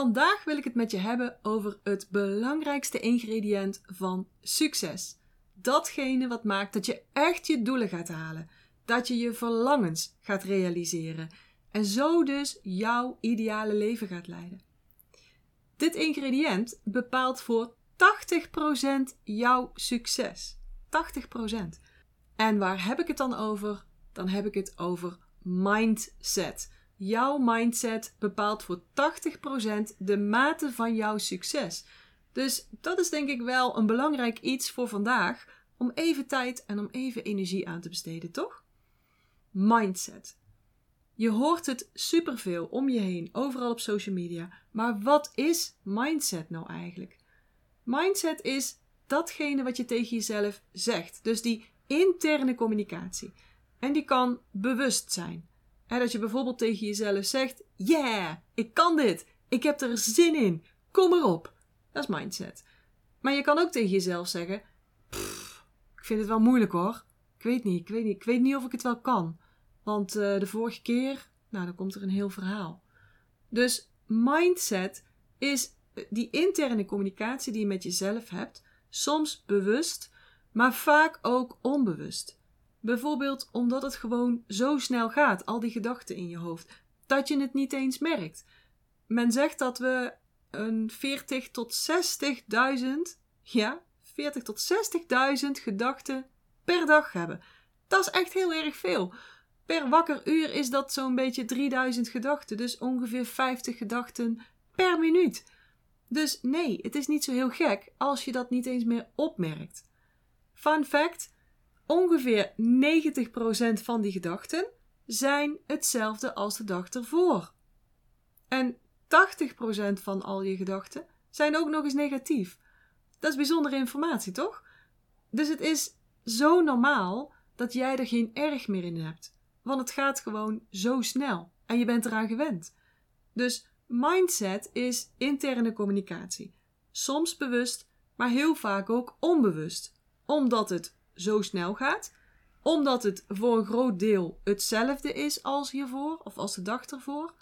Vandaag wil ik het met je hebben over het belangrijkste ingrediënt van succes. Datgene wat maakt dat je echt je doelen gaat halen, dat je je verlangens gaat realiseren en zo dus jouw ideale leven gaat leiden. Dit ingrediënt bepaalt voor 80% jouw succes. 80%. En waar heb ik het dan over? Dan heb ik het over mindset. Jouw mindset bepaalt voor 80% de mate van jouw succes. Dus dat is denk ik wel een belangrijk iets voor vandaag om even tijd en om even energie aan te besteden, toch? Mindset. Je hoort het superveel om je heen, overal op social media. Maar wat is mindset nou eigenlijk? Mindset is datgene wat je tegen jezelf zegt. Dus die interne communicatie. En die kan bewust zijn. Dat je bijvoorbeeld tegen jezelf zegt: Yeah, ik kan dit. Ik heb er zin in. Kom erop. Dat is mindset. Maar je kan ook tegen jezelf zeggen: Ik vind het wel moeilijk hoor. Ik weet niet, ik weet niet, ik weet niet of ik het wel kan. Want uh, de vorige keer, nou, dan komt er een heel verhaal. Dus mindset is die interne communicatie die je met jezelf hebt, soms bewust, maar vaak ook onbewust. Bijvoorbeeld omdat het gewoon zo snel gaat, al die gedachten in je hoofd, dat je het niet eens merkt. Men zegt dat we een 40 tot 60.000, ja, 40 tot 60.000 gedachten per dag hebben. Dat is echt heel erg veel. Per wakker uur is dat zo'n beetje 3000 gedachten, dus ongeveer 50 gedachten per minuut. Dus nee, het is niet zo heel gek als je dat niet eens meer opmerkt. Fun fact: ongeveer 90% van die gedachten zijn hetzelfde als de dag ervoor. En 80% van al je gedachten zijn ook nog eens negatief. Dat is bijzondere informatie, toch? Dus het is zo normaal dat jij er geen erg meer in hebt. Want het gaat gewoon zo snel en je bent eraan gewend. Dus mindset is interne communicatie. Soms bewust, maar heel vaak ook onbewust. Omdat het zo snel gaat, omdat het voor een groot deel hetzelfde is als hiervoor of als de dag ervoor,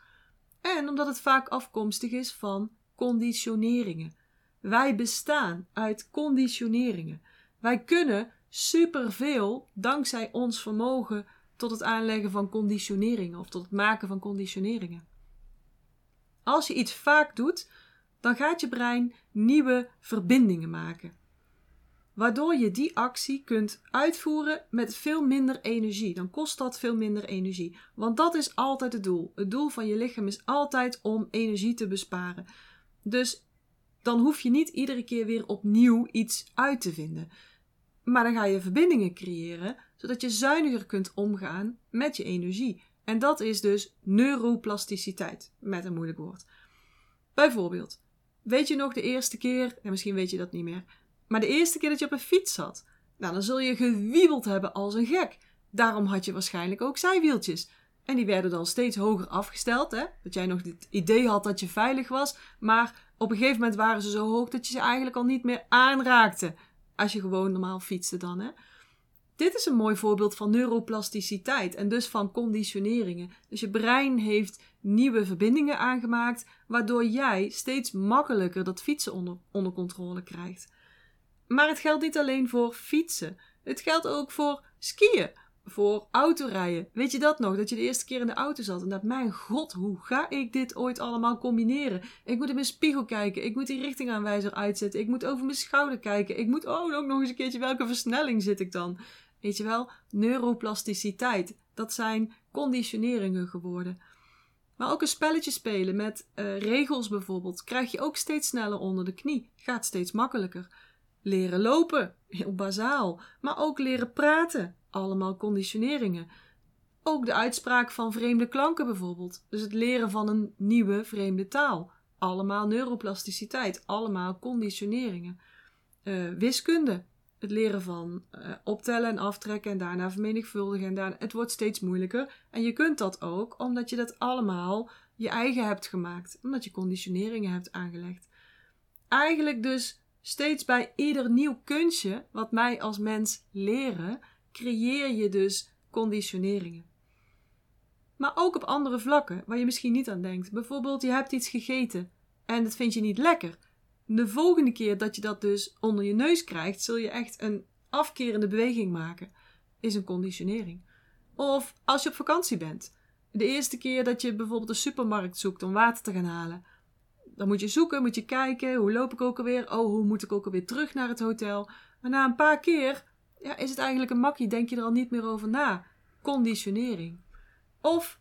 en omdat het vaak afkomstig is van conditioneringen. Wij bestaan uit conditioneringen. Wij kunnen superveel dankzij ons vermogen tot het aanleggen van conditioneringen of tot het maken van conditioneringen. Als je iets vaak doet, dan gaat je brein nieuwe verbindingen maken waardoor je die actie kunt uitvoeren met veel minder energie. Dan kost dat veel minder energie. Want dat is altijd het doel. Het doel van je lichaam is altijd om energie te besparen. Dus dan hoef je niet iedere keer weer opnieuw iets uit te vinden. Maar dan ga je verbindingen creëren, zodat je zuiniger kunt omgaan met je energie. En dat is dus neuroplasticiteit, met een moeilijk woord. Bijvoorbeeld, weet je nog de eerste keer, en misschien weet je dat niet meer, maar de eerste keer dat je op een fiets zat, nou, dan zul je gewiebeld hebben als een gek. Daarom had je waarschijnlijk ook zijwieltjes. En die werden dan steeds hoger afgesteld, hè? Dat jij nog het idee had dat je veilig was. Maar op een gegeven moment waren ze zo hoog dat je ze eigenlijk al niet meer aanraakte. Als je gewoon normaal fietste dan, hè? Dit is een mooi voorbeeld van neuroplasticiteit en dus van conditioneringen. Dus je brein heeft nieuwe verbindingen aangemaakt, waardoor jij steeds makkelijker dat fietsen onder, onder controle krijgt. Maar het geldt niet alleen voor fietsen. Het geldt ook voor skiën, voor autorijden. Weet je dat nog? Dat je de eerste keer in de auto zat en dat, mijn god, hoe ga ik dit ooit allemaal combineren? Ik moet in mijn spiegel kijken, ik moet die richtingaanwijzer uitzetten, ik moet over mijn schouder kijken, ik moet oh, ook nog eens een keertje welke versnelling zit ik dan? Weet je wel, neuroplasticiteit, dat zijn conditioneringen geworden. Maar ook een spelletje spelen met uh, regels bijvoorbeeld, krijg je ook steeds sneller onder de knie, gaat steeds makkelijker. Leren lopen, heel bazaal, maar ook leren praten, allemaal conditioneringen. Ook de uitspraak van vreemde klanken bijvoorbeeld, dus het leren van een nieuwe vreemde taal, allemaal neuroplasticiteit, allemaal conditioneringen. Uh, wiskunde, het leren van uh, optellen en aftrekken en daarna vermenigvuldigen en daarna, het wordt steeds moeilijker en je kunt dat ook omdat je dat allemaal je eigen hebt gemaakt, omdat je conditioneringen hebt aangelegd. Eigenlijk dus Steeds bij ieder nieuw kunstje wat mij als mens leren, creëer je dus conditioneringen. Maar ook op andere vlakken waar je misschien niet aan denkt. Bijvoorbeeld, je hebt iets gegeten en dat vind je niet lekker. De volgende keer dat je dat dus onder je neus krijgt, zul je echt een afkerende beweging maken. Is een conditionering. Of als je op vakantie bent. De eerste keer dat je bijvoorbeeld een supermarkt zoekt om water te gaan halen. Dan moet je zoeken, moet je kijken, hoe loop ik ook alweer? Oh, hoe moet ik ook alweer terug naar het hotel? Maar na een paar keer ja, is het eigenlijk een makkie, denk je er al niet meer over na. Conditionering. Of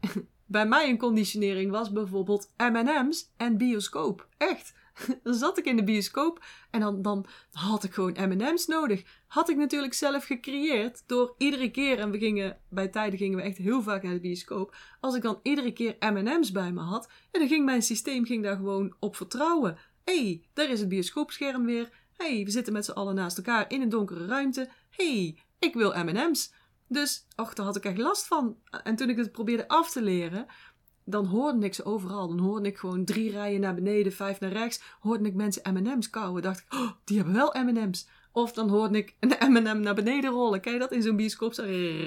bij mij een conditionering was bijvoorbeeld M&M's en bioscoop. Echt. Dan zat ik in de bioscoop en dan, dan had ik gewoon M&M's nodig. Had ik natuurlijk zelf gecreëerd door iedere keer, en we gingen, bij tijden gingen we echt heel vaak naar de bioscoop. Als ik dan iedere keer M&M's bij me had, en dan ging mijn systeem ging daar gewoon op vertrouwen. Hé, hey, daar is het bioscoopscherm weer. Hé, hey, we zitten met z'n allen naast elkaar in een donkere ruimte. Hé, hey, ik wil M&M's. Dus, och, daar had ik echt last van. En toen ik het probeerde af te leren, dan hoorde ik ze overal. Dan hoorde ik gewoon drie rijen naar beneden, vijf naar rechts. Hoorde ik mensen M&M's kauwen. Dacht ik, oh, die hebben wel M&M's. Of dan hoorde ik een M&M naar beneden rollen. Kijk dat in zo'n bioscoop? Zo,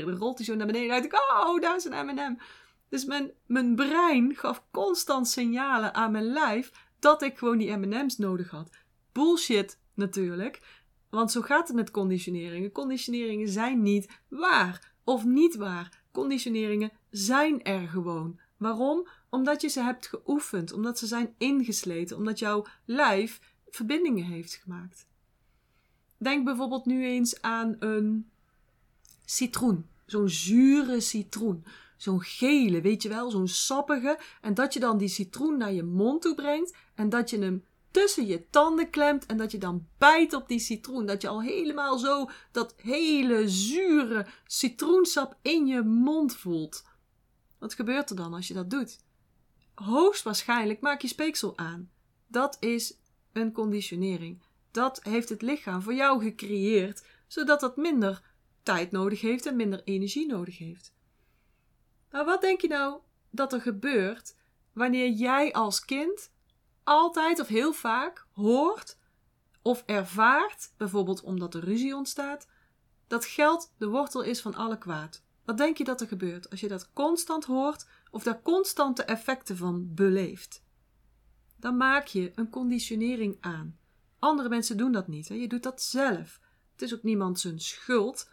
rolt hij zo naar beneden. dacht ik, oh, daar is een M&M. Dus mijn, mijn brein gaf constant signalen aan mijn lijf dat ik gewoon die M&M's nodig had. Bullshit natuurlijk. Want zo gaat het met conditioneringen. Conditioneringen zijn niet waar of niet waar. Conditioneringen zijn er gewoon. Waarom? Omdat je ze hebt geoefend, omdat ze zijn ingesleten, omdat jouw lijf verbindingen heeft gemaakt. Denk bijvoorbeeld nu eens aan een citroen, zo'n zure citroen, zo'n gele, weet je wel, zo'n sappige, en dat je dan die citroen naar je mond toe brengt en dat je hem tussen je tanden klemt en dat je dan bijt op die citroen. Dat je al helemaal zo dat hele zure citroensap in je mond voelt. Wat gebeurt er dan als je dat doet? Hoogstwaarschijnlijk maak je speeksel aan. Dat is een conditionering. Dat heeft het lichaam voor jou gecreëerd, zodat het minder tijd nodig heeft en minder energie nodig heeft. Maar wat denk je nou dat er gebeurt wanneer jij als kind altijd of heel vaak hoort of ervaart, bijvoorbeeld omdat er ruzie ontstaat, dat geld de wortel is van alle kwaad. Wat denk je dat er gebeurt als je dat constant hoort of daar constante effecten van beleeft? Dan maak je een conditionering aan. Andere mensen doen dat niet. Hè? Je doet dat zelf. Het is ook niemand zijn schuld.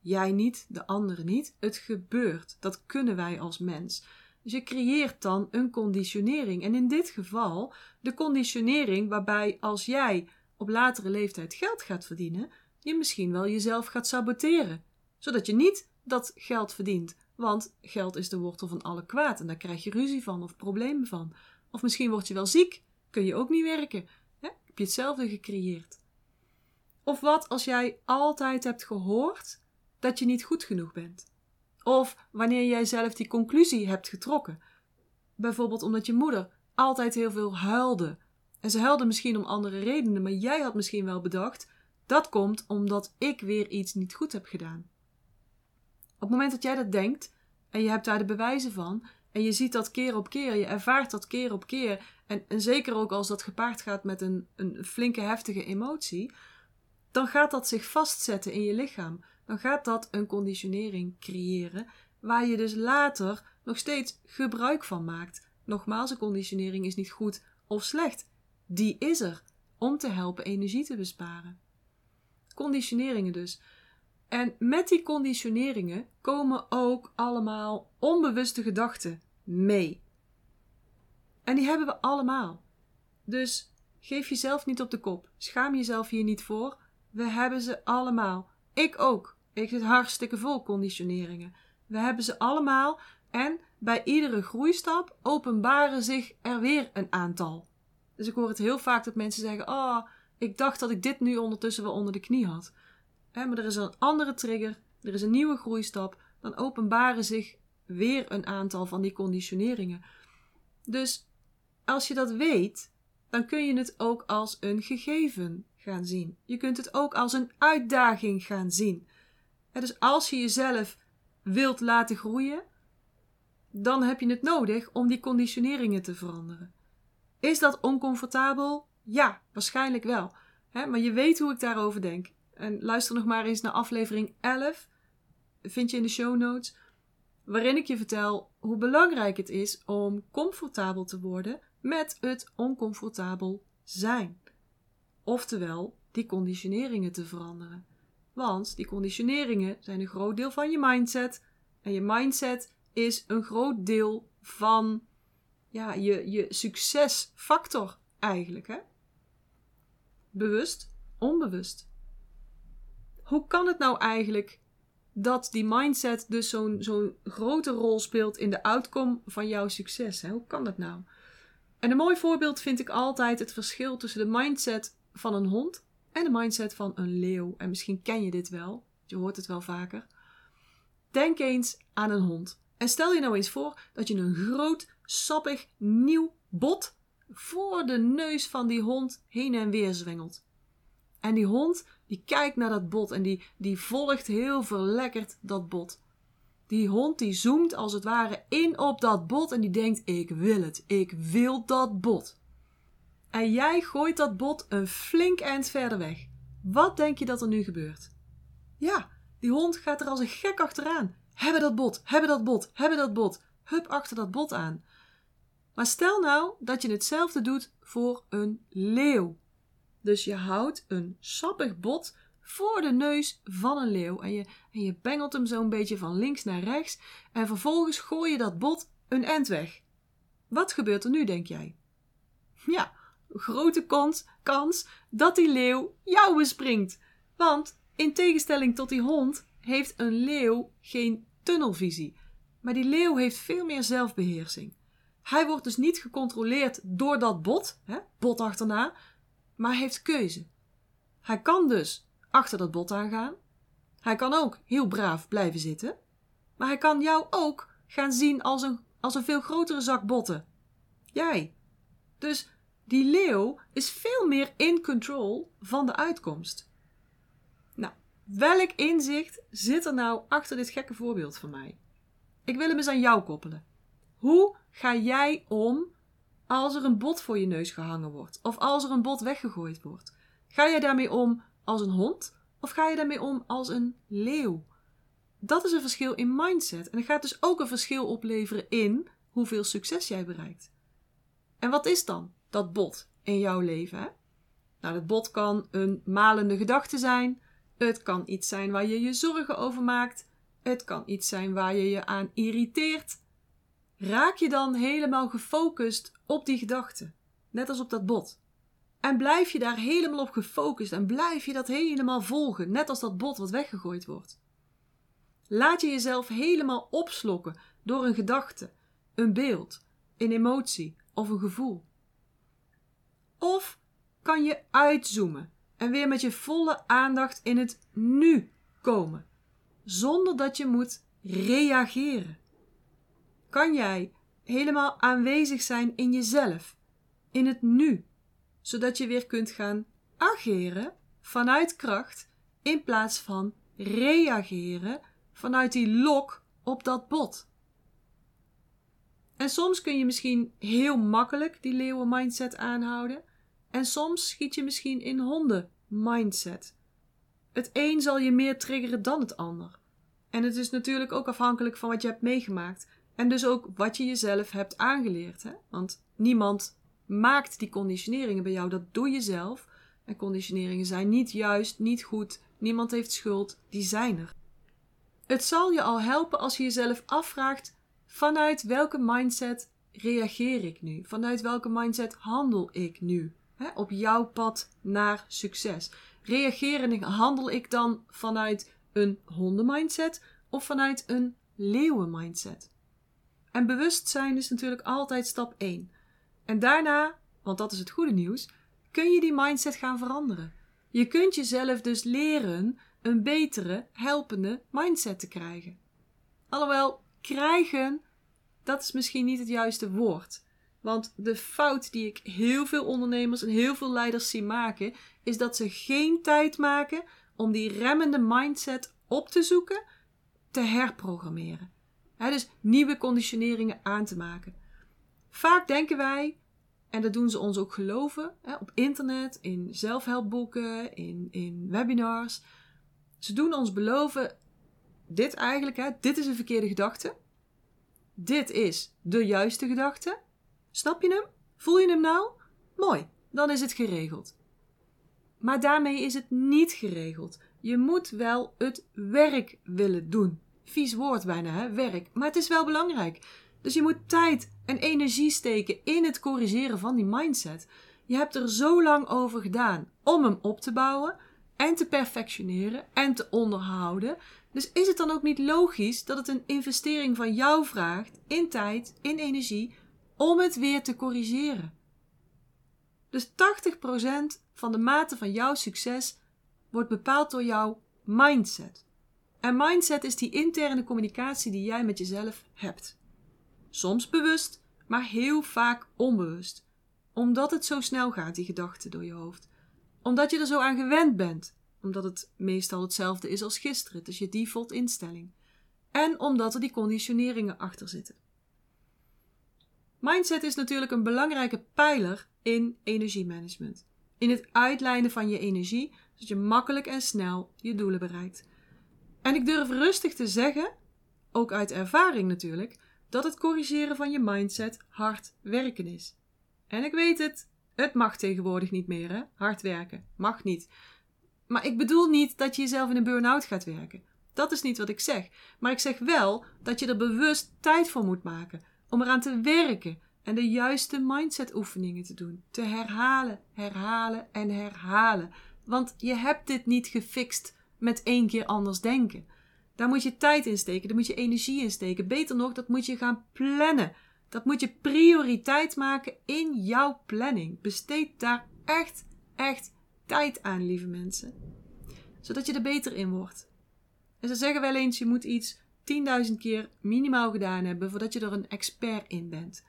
Jij niet, de andere niet. Het gebeurt. Dat kunnen wij als mens. Dus je creëert dan een conditionering. En in dit geval de conditionering waarbij als jij op latere leeftijd geld gaat verdienen, je misschien wel jezelf gaat saboteren. Zodat je niet dat geld verdient. Want geld is de wortel van alle kwaad en daar krijg je ruzie van of problemen van. Of misschien word je wel ziek, kun je ook niet werken. Heb je hetzelfde gecreëerd? Of wat als jij altijd hebt gehoord dat je niet goed genoeg bent? Of wanneer jij zelf die conclusie hebt getrokken. Bijvoorbeeld omdat je moeder altijd heel veel huilde. En ze huilde misschien om andere redenen, maar jij had misschien wel bedacht: dat komt omdat ik weer iets niet goed heb gedaan. Op het moment dat jij dat denkt en je hebt daar de bewijzen van en je ziet dat keer op keer, je ervaart dat keer op keer en, en zeker ook als dat gepaard gaat met een, een flinke heftige emotie, dan gaat dat zich vastzetten in je lichaam dan gaat dat een conditionering creëren waar je dus later nog steeds gebruik van maakt. Nogmaals, een conditionering is niet goed of slecht. Die is er om te helpen energie te besparen. Conditioneringen dus. En met die conditioneringen komen ook allemaal onbewuste gedachten mee. En die hebben we allemaal. Dus geef jezelf niet op de kop. Schaam jezelf hier niet voor. We hebben ze allemaal. Ik ook. Ik zit hartstikke vol conditioneringen. We hebben ze allemaal en bij iedere groeistap openbaren zich er weer een aantal. Dus ik hoor het heel vaak dat mensen zeggen: Oh, ik dacht dat ik dit nu ondertussen wel onder de knie had. Maar er is een andere trigger, er is een nieuwe groeistap, dan openbaren zich weer een aantal van die conditioneringen. Dus als je dat weet, dan kun je het ook als een gegeven gaan zien. Je kunt het ook als een uitdaging gaan zien dus als je jezelf wilt laten groeien, dan heb je het nodig om die conditioneringen te veranderen. Is dat oncomfortabel? Ja, waarschijnlijk wel. maar je weet hoe ik daarover denk. En luister nog maar eens naar aflevering 11, vind je in de show notes, waarin ik je vertel hoe belangrijk het is om comfortabel te worden met het oncomfortabel zijn. Oftewel, die conditioneringen te veranderen. Want die conditioneringen zijn een groot deel van je mindset. En je mindset is een groot deel van ja, je, je succesfactor eigenlijk. Hè? Bewust, onbewust. Hoe kan het nou eigenlijk dat die mindset dus zo'n grote rol speelt in de outcome van jouw succes? Hè? Hoe kan dat nou? En een mooi voorbeeld vind ik altijd het verschil tussen de mindset van een hond en de mindset van een leeuw. En misschien ken je dit wel, je hoort het wel vaker. Denk eens aan een hond. En stel je nou eens voor dat je een groot, sappig, nieuw bot voor de neus van die hond heen en weer zwengelt. En die hond die kijkt naar dat bot en die, die volgt heel verlekkerd dat bot. Die hond die zoomt als het ware in op dat bot en die denkt: Ik wil het, ik wil dat bot. En jij gooit dat bot een flink eind verder weg. Wat denk je dat er nu gebeurt? Ja, die hond gaat er als een gek achteraan. Hebben dat bot, hebben dat bot, hebben dat bot. Hup achter dat bot aan. Maar stel nou dat je hetzelfde doet voor een leeuw. Dus je houdt een sappig bot voor de neus van een leeuw en je, en je bengelt hem zo'n beetje van links naar rechts en vervolgens gooi je dat bot een end weg. Wat gebeurt er nu, denk jij? Ja, grote kans, kans dat die leeuw jou bespringt. Want in tegenstelling tot die hond heeft een leeuw geen tunnelvisie. Maar die leeuw heeft veel meer zelfbeheersing. Hij wordt dus niet gecontroleerd door dat bot, hè, bot achterna, maar heeft keuze. Hij kan dus achter dat bot aangaan. Hij kan ook heel braaf blijven zitten. Maar hij kan jou ook gaan zien als een, als een veel grotere zak botten. Jij. Dus die leeuw is veel meer in control van de uitkomst. Nou, welk inzicht zit er nou achter dit gekke voorbeeld van mij? Ik wil hem eens aan jou koppelen. Hoe ga jij om als er een bot voor je neus gehangen wordt? Of als er een bot weggegooid wordt? Ga jij daarmee om als een hond? Of ga je daarmee om als een leeuw? Dat is een verschil in mindset. En het gaat dus ook een verschil opleveren in hoeveel succes jij bereikt. En wat is dan dat bot in jouw leven? Nou, dat bot kan een malende gedachte zijn. Het kan iets zijn waar je je zorgen over maakt. Het kan iets zijn waar je je aan irriteert. Raak je dan helemaal gefocust op die gedachte, net als op dat bot. En blijf je daar helemaal op gefocust en blijf je dat helemaal volgen, net als dat bot wat weggegooid wordt. Laat je jezelf helemaal opslokken door een gedachte, een beeld, een emotie of een gevoel. Of kan je uitzoomen en weer met je volle aandacht in het nu komen, zonder dat je moet reageren. Kan jij helemaal aanwezig zijn in jezelf, in het nu, zodat je weer kunt gaan ageren vanuit kracht in plaats van reageren vanuit die lok op dat bot. En soms kun je misschien heel makkelijk die leeuwen mindset aanhouden en soms schiet je misschien in honden mindset. Het een zal je meer triggeren dan het ander. En het is natuurlijk ook afhankelijk van wat je hebt meegemaakt en dus ook wat je jezelf hebt aangeleerd. Hè? Want niemand maakt die conditioneringen bij jou, dat doe je zelf. En conditioneringen zijn niet juist, niet goed, niemand heeft schuld, die zijn er. Het zal je al helpen als je jezelf afvraagt: vanuit welke mindset reageer ik nu? Vanuit welke mindset handel ik nu? Hè, op jouw pad naar succes. Reageer en handel ik dan vanuit een hondenmindset of vanuit een leeuwenmindset? En bewustzijn is natuurlijk altijd stap 1. En daarna, want dat is het goede nieuws, kun je die mindset gaan veranderen. Je kunt jezelf dus leren een betere, helpende mindset te krijgen. Alhoewel, krijgen, dat is misschien niet het juiste woord. Want de fout die ik heel veel ondernemers en heel veel leiders zie maken, is dat ze geen tijd maken om die remmende mindset op te zoeken, te herprogrammeren dus nieuwe conditioneringen aan te maken. Vaak denken wij, en dat doen ze ons ook geloven, op internet, in zelfhelpboeken, in, in webinars. Ze doen ons beloven dit eigenlijk, dit is een verkeerde gedachte. Dit is de juiste gedachte. Snap je hem? Voel je hem nou? Mooi, dan is het geregeld. Maar daarmee is het niet geregeld. Je moet wel het werk willen doen. Vies woord bijna, hè? Werk. Maar het is wel belangrijk. Dus je moet tijd en energie steken in het corrigeren van die mindset. Je hebt er zo lang over gedaan om hem op te bouwen en te perfectioneren en te onderhouden. Dus is het dan ook niet logisch dat het een investering van jou vraagt in tijd, in energie, om het weer te corrigeren? Dus 80% van de mate van jouw succes wordt bepaald door jouw mindset. En mindset is die interne communicatie die jij met jezelf hebt. Soms bewust, maar heel vaak onbewust. Omdat het zo snel gaat, die gedachten door je hoofd. Omdat je er zo aan gewend bent. Omdat het meestal hetzelfde is als gisteren. Is je default instelling. En omdat er die conditioneringen achter zitten. Mindset is natuurlijk een belangrijke pijler in energiemanagement. In het uitlijnen van je energie, zodat je makkelijk en snel je doelen bereikt. En ik durf rustig te zeggen, ook uit ervaring natuurlijk, dat het corrigeren van je mindset hard werken is. En ik weet het, het mag tegenwoordig niet meer, hè? Hard werken. Mag niet. Maar ik bedoel niet dat je jezelf in een burn-out gaat werken. Dat is niet wat ik zeg. Maar ik zeg wel dat je er bewust tijd voor moet maken om eraan te werken en de juiste mindset oefeningen te doen. Te herhalen, herhalen en herhalen. Want je hebt dit niet gefixt met één keer anders denken. Daar moet je tijd in steken, daar moet je energie in steken. Beter nog, dat moet je gaan plannen. Dat moet je prioriteit maken in jouw planning. Besteed daar echt, echt tijd aan, lieve mensen. Zodat je er beter in wordt. En ze zeggen wel eens, je moet iets 10.000 keer minimaal gedaan hebben voordat je er een expert in bent.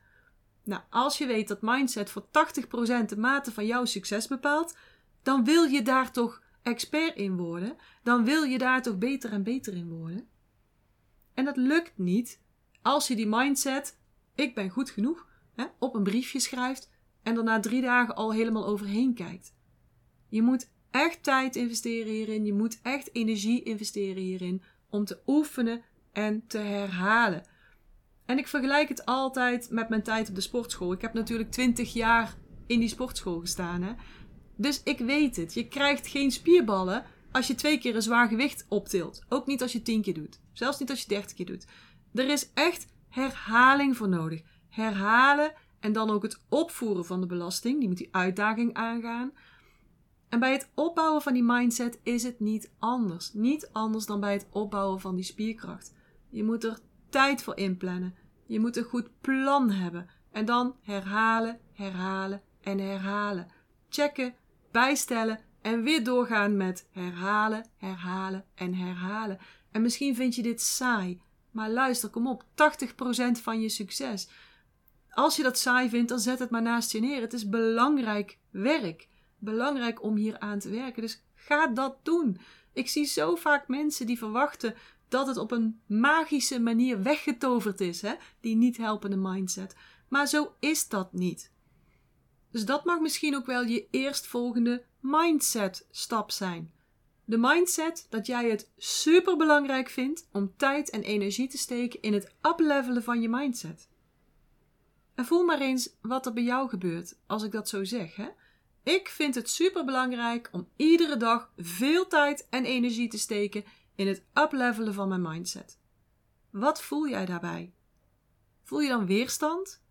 Nou, als je weet dat mindset voor 80% de mate van jouw succes bepaalt, dan wil je daar toch expert in worden, dan wil je daar toch beter en beter in worden. En dat lukt niet als je die mindset, ik ben goed genoeg, hè, op een briefje schrijft en er na drie dagen al helemaal overheen kijkt. Je moet echt tijd investeren hierin, je moet echt energie investeren hierin om te oefenen en te herhalen. En ik vergelijk het altijd met mijn tijd op de sportschool. Ik heb natuurlijk twintig jaar in die sportschool gestaan. Hè? Dus ik weet het. Je krijgt geen spierballen als je twee keer een zwaar gewicht optilt. Ook niet als je tien keer doet. Zelfs niet als je dertig keer doet. Er is echt herhaling voor nodig. Herhalen en dan ook het opvoeren van de belasting. Die moet die uitdaging aangaan. En bij het opbouwen van die mindset is het niet anders. Niet anders dan bij het opbouwen van die spierkracht. Je moet er tijd voor inplannen. Je moet een goed plan hebben. En dan herhalen, herhalen en herhalen. Checken, bijstellen en weer doorgaan met herhalen, herhalen en herhalen. En misschien vind je dit saai, maar luister, kom op, 80% van je succes. Als je dat saai vindt, dan zet het maar naast je neer. Het is belangrijk werk. Belangrijk om hier aan te werken. Dus ga dat doen. Ik zie zo vaak mensen die verwachten dat het op een magische manier weggetoverd is, hè? die niet helpende mindset. Maar zo is dat niet. Dus dat mag misschien ook wel je eerstvolgende mindset stap zijn. De mindset dat jij het super belangrijk vindt om tijd en energie te steken in het uplevelen van je mindset. En voel maar eens wat er bij jou gebeurt als ik dat zo zeg. Hè? Ik vind het super belangrijk om iedere dag veel tijd en energie te steken in het uplevelen van mijn mindset. Wat voel jij daarbij? Voel je dan weerstand?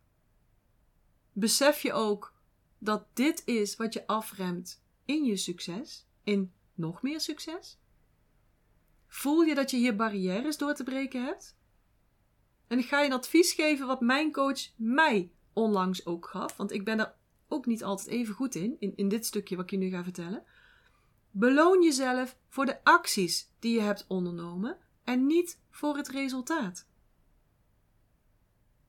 Besef je ook dat dit is wat je afremt in je succes, in nog meer succes? Voel je dat je hier barrières door te breken hebt? En ik ga je een advies geven wat mijn coach mij onlangs ook gaf, want ik ben er ook niet altijd even goed in, in, in dit stukje wat ik je nu ga vertellen. Beloon jezelf voor de acties die je hebt ondernomen en niet voor het resultaat.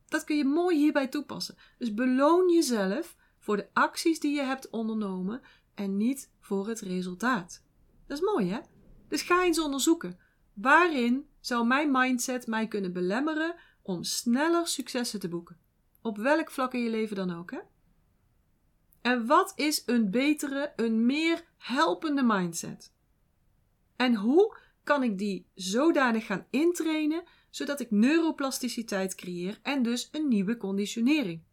Dat kun je mooi hierbij toepassen. Dus beloon jezelf voor de acties die je hebt ondernomen en niet voor het resultaat. Dat is mooi, hè? Dus ga eens onderzoeken. Waarin zou mijn mindset mij kunnen belemmeren om sneller successen te boeken? Op welk vlak in je leven dan ook, hè? En wat is een betere, een meer helpende mindset? En hoe kan ik die zodanig gaan intrainen zodat ik neuroplasticiteit creëer en dus een nieuwe conditionering?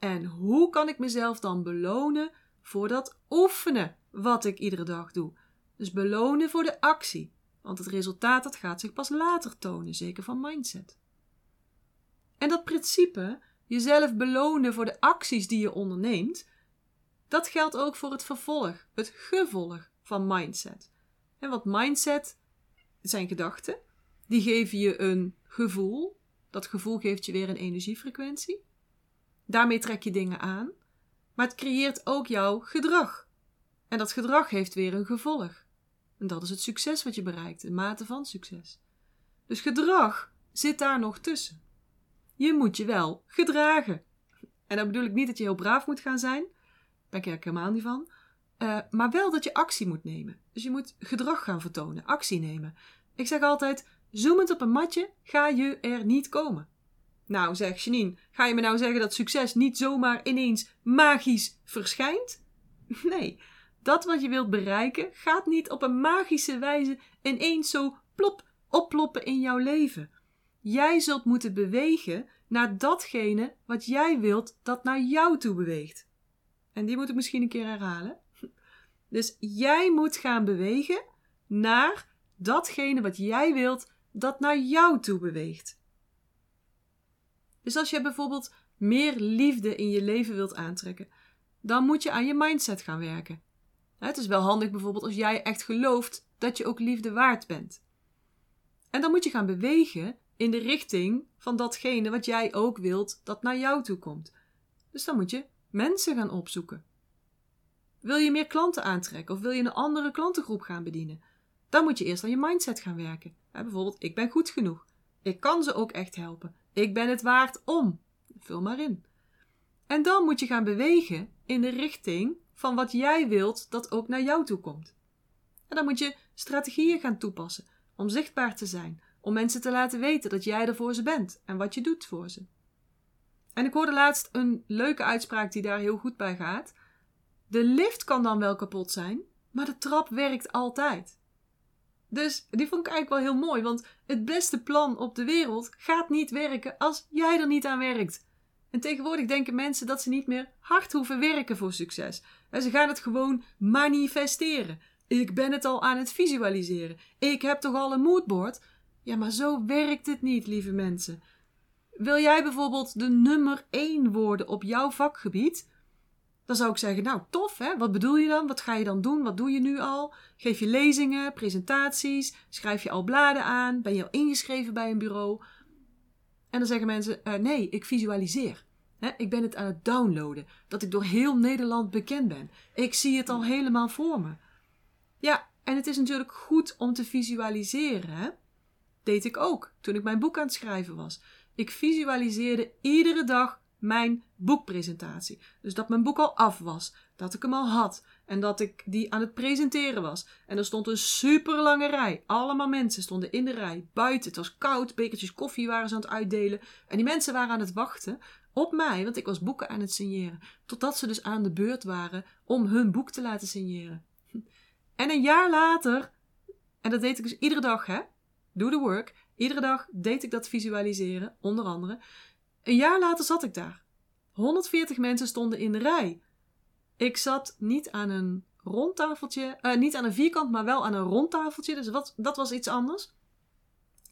En hoe kan ik mezelf dan belonen voor dat oefenen wat ik iedere dag doe? Dus belonen voor de actie. Want het resultaat dat gaat zich pas later tonen, zeker van mindset. En dat principe, jezelf belonen voor de acties die je onderneemt, dat geldt ook voor het vervolg, het gevolg van mindset. En wat mindset zijn gedachten, die geven je een gevoel. Dat gevoel geeft je weer een energiefrequentie. Daarmee trek je dingen aan, maar het creëert ook jouw gedrag. En dat gedrag heeft weer een gevolg. En dat is het succes wat je bereikt, de mate van succes. Dus gedrag zit daar nog tussen. Je moet je wel gedragen. En dan bedoel ik niet dat je heel braaf moet gaan zijn. Daar ben ik helemaal niet van. Uh, maar wel dat je actie moet nemen. Dus je moet gedrag gaan vertonen, actie nemen. Ik zeg altijd: zoemend op een matje ga je er niet komen. Nou, zegt Janine, ga je me nou zeggen dat succes niet zomaar ineens magisch verschijnt? Nee, dat wat je wilt bereiken gaat niet op een magische wijze ineens zo plop opploppen in jouw leven. Jij zult moeten bewegen naar datgene wat jij wilt dat naar jou toe beweegt. En die moet ik misschien een keer herhalen. Dus jij moet gaan bewegen naar datgene wat jij wilt dat naar jou toe beweegt. Dus als je bijvoorbeeld meer liefde in je leven wilt aantrekken, dan moet je aan je mindset gaan werken. Het is wel handig bijvoorbeeld als jij echt gelooft dat je ook liefde waard bent. En dan moet je gaan bewegen in de richting van datgene wat jij ook wilt dat naar jou toe komt. Dus dan moet je mensen gaan opzoeken. Wil je meer klanten aantrekken of wil je een andere klantengroep gaan bedienen? Dan moet je eerst aan je mindset gaan werken. bijvoorbeeld, ik ben goed genoeg. Ik kan ze ook echt helpen. Ik ben het waard om. Vul maar in. En dan moet je gaan bewegen in de richting van wat jij wilt dat ook naar jou toe komt. En dan moet je strategieën gaan toepassen om zichtbaar te zijn, om mensen te laten weten dat jij er voor ze bent en wat je doet voor ze. En ik hoorde laatst een leuke uitspraak die daar heel goed bij gaat. De lift kan dan wel kapot zijn, maar de trap werkt altijd. Dus die vond ik eigenlijk wel heel mooi, want het beste plan op de wereld gaat niet werken als jij er niet aan werkt. En tegenwoordig denken mensen dat ze niet meer hard hoeven werken voor succes. En ze gaan het gewoon manifesteren. Ik ben het al aan het visualiseren. Ik heb toch al een moodboard? Ja, maar zo werkt het niet, lieve mensen. Wil jij bijvoorbeeld de nummer 1 worden op jouw vakgebied? Dan zou ik zeggen, nou tof hè, wat bedoel je dan? Wat ga je dan doen? Wat doe je nu al? Geef je lezingen, presentaties? Schrijf je al bladen aan? Ben je al ingeschreven bij een bureau? En dan zeggen mensen, uh, nee, ik visualiseer. ik ben het aan het downloaden, dat ik door heel Nederland bekend ben. Ik zie het al helemaal voor me. Ja, en het is natuurlijk goed om te visualiseren. Hè? Deed ik ook toen ik mijn boek aan het schrijven was. Ik visualiseerde iedere dag mijn boekpresentatie. Dus dat mijn boek al af was, dat ik hem al had en dat ik die aan het presenteren was. En er stond een super lange rij. Allemaal mensen stonden in de rij, buiten. Het was koud, bekertjes koffie waren ze aan het uitdelen. En die mensen waren aan het wachten op mij, want ik was boeken aan het signeren. Totdat ze dus aan de beurt waren om hun boek te laten signeren. En een jaar later, en dat deed ik dus iedere dag, hè? Do the work. Iedere dag deed ik dat visualiseren, onder andere. Een jaar later zat ik daar. 140 mensen stonden in de rij. Ik zat niet aan een rondtafeltje, uh, niet aan een vierkant, maar wel aan een rondtafeltje. Dus wat, dat was iets anders.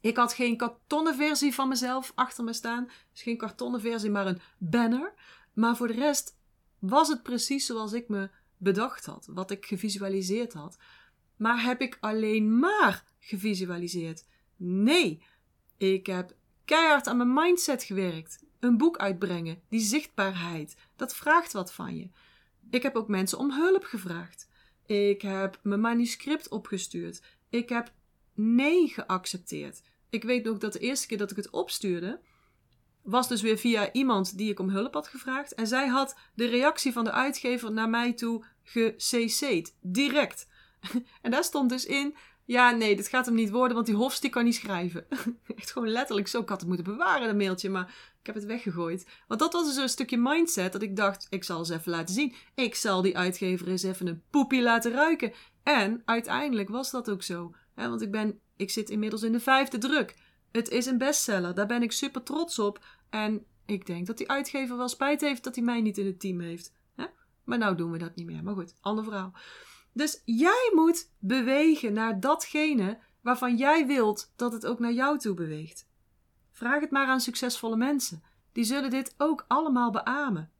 Ik had geen kartonnen versie van mezelf achter me staan. Dus geen kartonnen versie, maar een banner. Maar voor de rest was het precies zoals ik me bedacht had, wat ik gevisualiseerd had. Maar heb ik alleen maar gevisualiseerd? Nee, ik heb keihard aan mijn mindset gewerkt. Een boek uitbrengen, die zichtbaarheid, dat vraagt wat van je. Ik heb ook mensen om hulp gevraagd. Ik heb mijn manuscript opgestuurd. Ik heb nee geaccepteerd. Ik weet nog dat de eerste keer dat ik het opstuurde, was dus weer via iemand die ik om hulp had gevraagd. En zij had de reactie van de uitgever naar mij toe gecc'd. Direct. en daar stond dus in ja, nee, dit gaat hem niet worden, want die Hofst kan niet schrijven. Echt gewoon letterlijk zo. Ik had het moeten bewaren, dat mailtje, maar ik heb het weggegooid. Want dat was dus een stukje mindset dat ik dacht, ik zal eens even laten zien. Ik zal die uitgever eens even een poepie laten ruiken. En uiteindelijk was dat ook zo. Hè, want ik, ben, ik zit inmiddels in de vijfde druk. Het is een bestseller, daar ben ik super trots op. En ik denk dat die uitgever wel spijt heeft dat hij mij niet in het team heeft. Hè? Maar nou doen we dat niet meer. Maar goed, ander verhaal. Dus jij moet bewegen naar datgene waarvan jij wilt dat het ook naar jou toe beweegt. Vraag het maar aan succesvolle mensen. Die zullen dit ook allemaal beamen.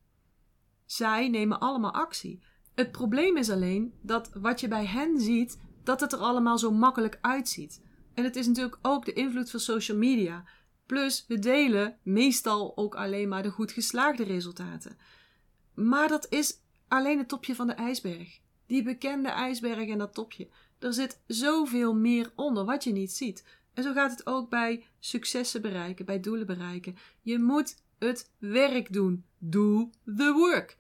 Zij nemen allemaal actie. Het probleem is alleen dat wat je bij hen ziet, dat het er allemaal zo makkelijk uitziet. En het is natuurlijk ook de invloed van social media. Plus, we delen meestal ook alleen maar de goed geslaagde resultaten. Maar dat is alleen het topje van de ijsberg. Die bekende ijsberg en dat topje. Er zit zoveel meer onder wat je niet ziet. En zo gaat het ook bij successen bereiken, bij doelen bereiken. Je moet het werk doen. Do the work.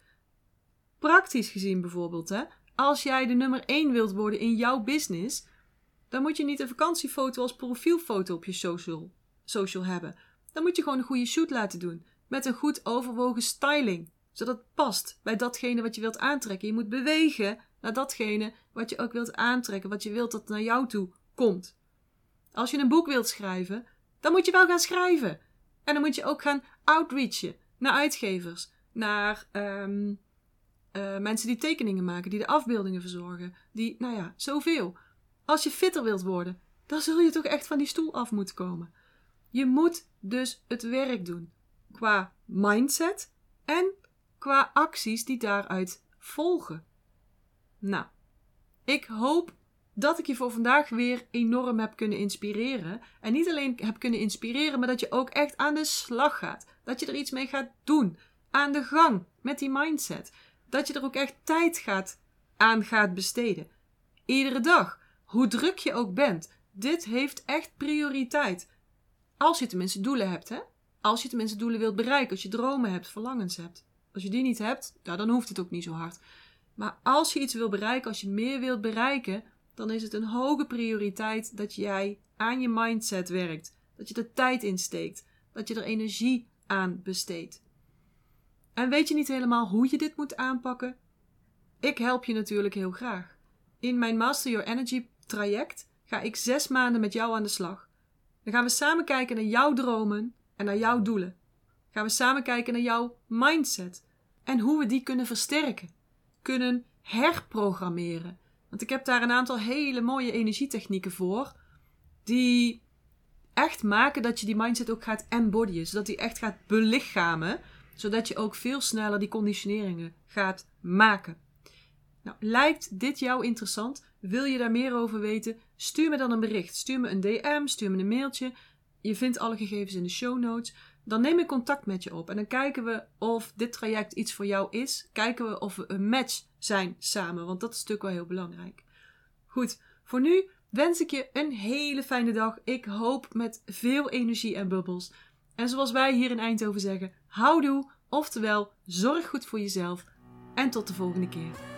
Praktisch gezien bijvoorbeeld, hè? als jij de nummer 1 wilt worden in jouw business, dan moet je niet een vakantiefoto als profielfoto op je social, social hebben. Dan moet je gewoon een goede shoot laten doen. Met een goed overwogen styling. Zodat het past bij datgene wat je wilt aantrekken. Je moet bewegen naar datgene wat je ook wilt aantrekken. Wat je wilt dat naar jou toe komt. Als je een boek wilt schrijven, dan moet je wel gaan schrijven. En dan moet je ook gaan outreachen naar uitgevers, naar um, uh, mensen die tekeningen maken, die de afbeeldingen verzorgen, die, nou ja, zoveel. Als je fitter wilt worden, dan zul je toch echt van die stoel af moeten komen. Je moet dus het werk doen qua mindset en qua acties die daaruit volgen. Nou, ik hoop dat ik je voor vandaag weer enorm heb kunnen inspireren. En niet alleen heb kunnen inspireren, maar dat je ook echt aan de slag gaat. Dat je er iets mee gaat doen. Aan de gang met die mindset. Dat je er ook echt tijd gaat, aan gaat besteden. Iedere dag. Hoe druk je ook bent. Dit heeft echt prioriteit. Als je tenminste doelen hebt, hè? Als je tenminste doelen wilt bereiken. Als je dromen hebt, verlangens hebt. Als je die niet hebt, nou, dan hoeft het ook niet zo hard. Maar als je iets wil bereiken, als je meer wilt bereiken, dan is het een hoge prioriteit dat jij aan je mindset werkt. Dat je er tijd in steekt. Dat je er energie aan besteedt. En weet je niet helemaal hoe je dit moet aanpakken? Ik help je natuurlijk heel graag. In mijn Master Your Energy traject ga ik zes maanden met jou aan de slag. Dan gaan we samen kijken naar jouw dromen en naar jouw doelen. Gaan we samen kijken naar jouw mindset en hoe we die kunnen versterken, kunnen herprogrammeren. Want ik heb daar een aantal hele mooie energietechnieken voor, die echt maken dat je die mindset ook gaat embodyen, zodat die echt gaat belichamen, zodat je ook veel sneller die conditioneringen gaat maken. Nou, lijkt dit jou interessant? Wil je daar meer over weten? Stuur me dan een bericht. Stuur me een DM, stuur me een mailtje. Je vindt alle gegevens in de show notes. Dan neem ik contact met je op en dan kijken we of dit traject iets voor jou is. Kijken we of we een match zijn samen, want dat is natuurlijk wel heel belangrijk. Goed, voor nu wens ik je een hele fijne dag. Ik hoop met veel energie en bubbels. En zoals wij hier in Eindhoven zeggen, houdoe, oftewel zorg goed voor jezelf. En tot de volgende keer.